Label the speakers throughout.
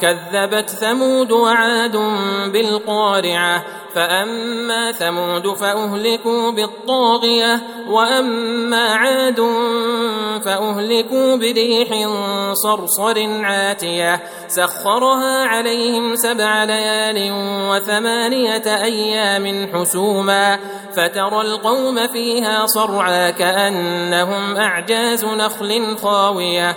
Speaker 1: كذبت ثمود وعاد بالقارعة فأما ثمود فأهلكوا بالطاغية وأما عاد فأهلكوا بريح صرصر عاتية. سخرها عليهم سبع ليال وثمانية أيام حسوما. فترى القوم فيها صرعا كأنهم أعجاز نخل خاوية.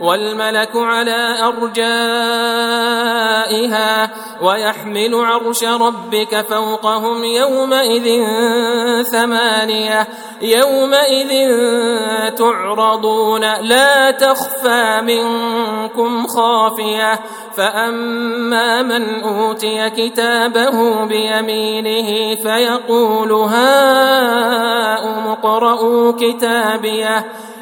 Speaker 1: والملك على أرجائها ويحمل عرش ربك فوقهم يومئذ ثمانية يومئذ تعرضون لا تخفى منكم خافية فأما من أوتي كتابه بيمينه فيقول هاؤم اقرءوا كتابيه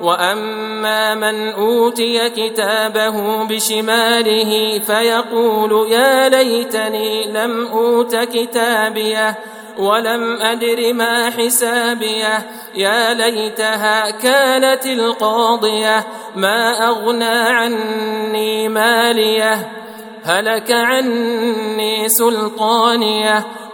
Speaker 1: واما من اوتي كتابه بشماله فيقول يا ليتني لم اوت كتابيه ولم ادر ما حسابيه يا ليتها كانت القاضيه ما اغنى عني ماليه هلك عني سلطانيه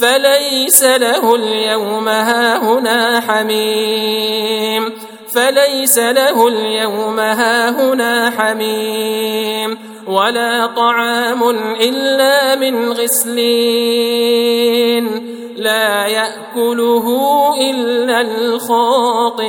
Speaker 1: فليس له اليوم هاهنا حميم. فليس له اليوم هاهنا حميم. ولا طعام إلا من غسلين. لا يأكله إلا الخاطئون.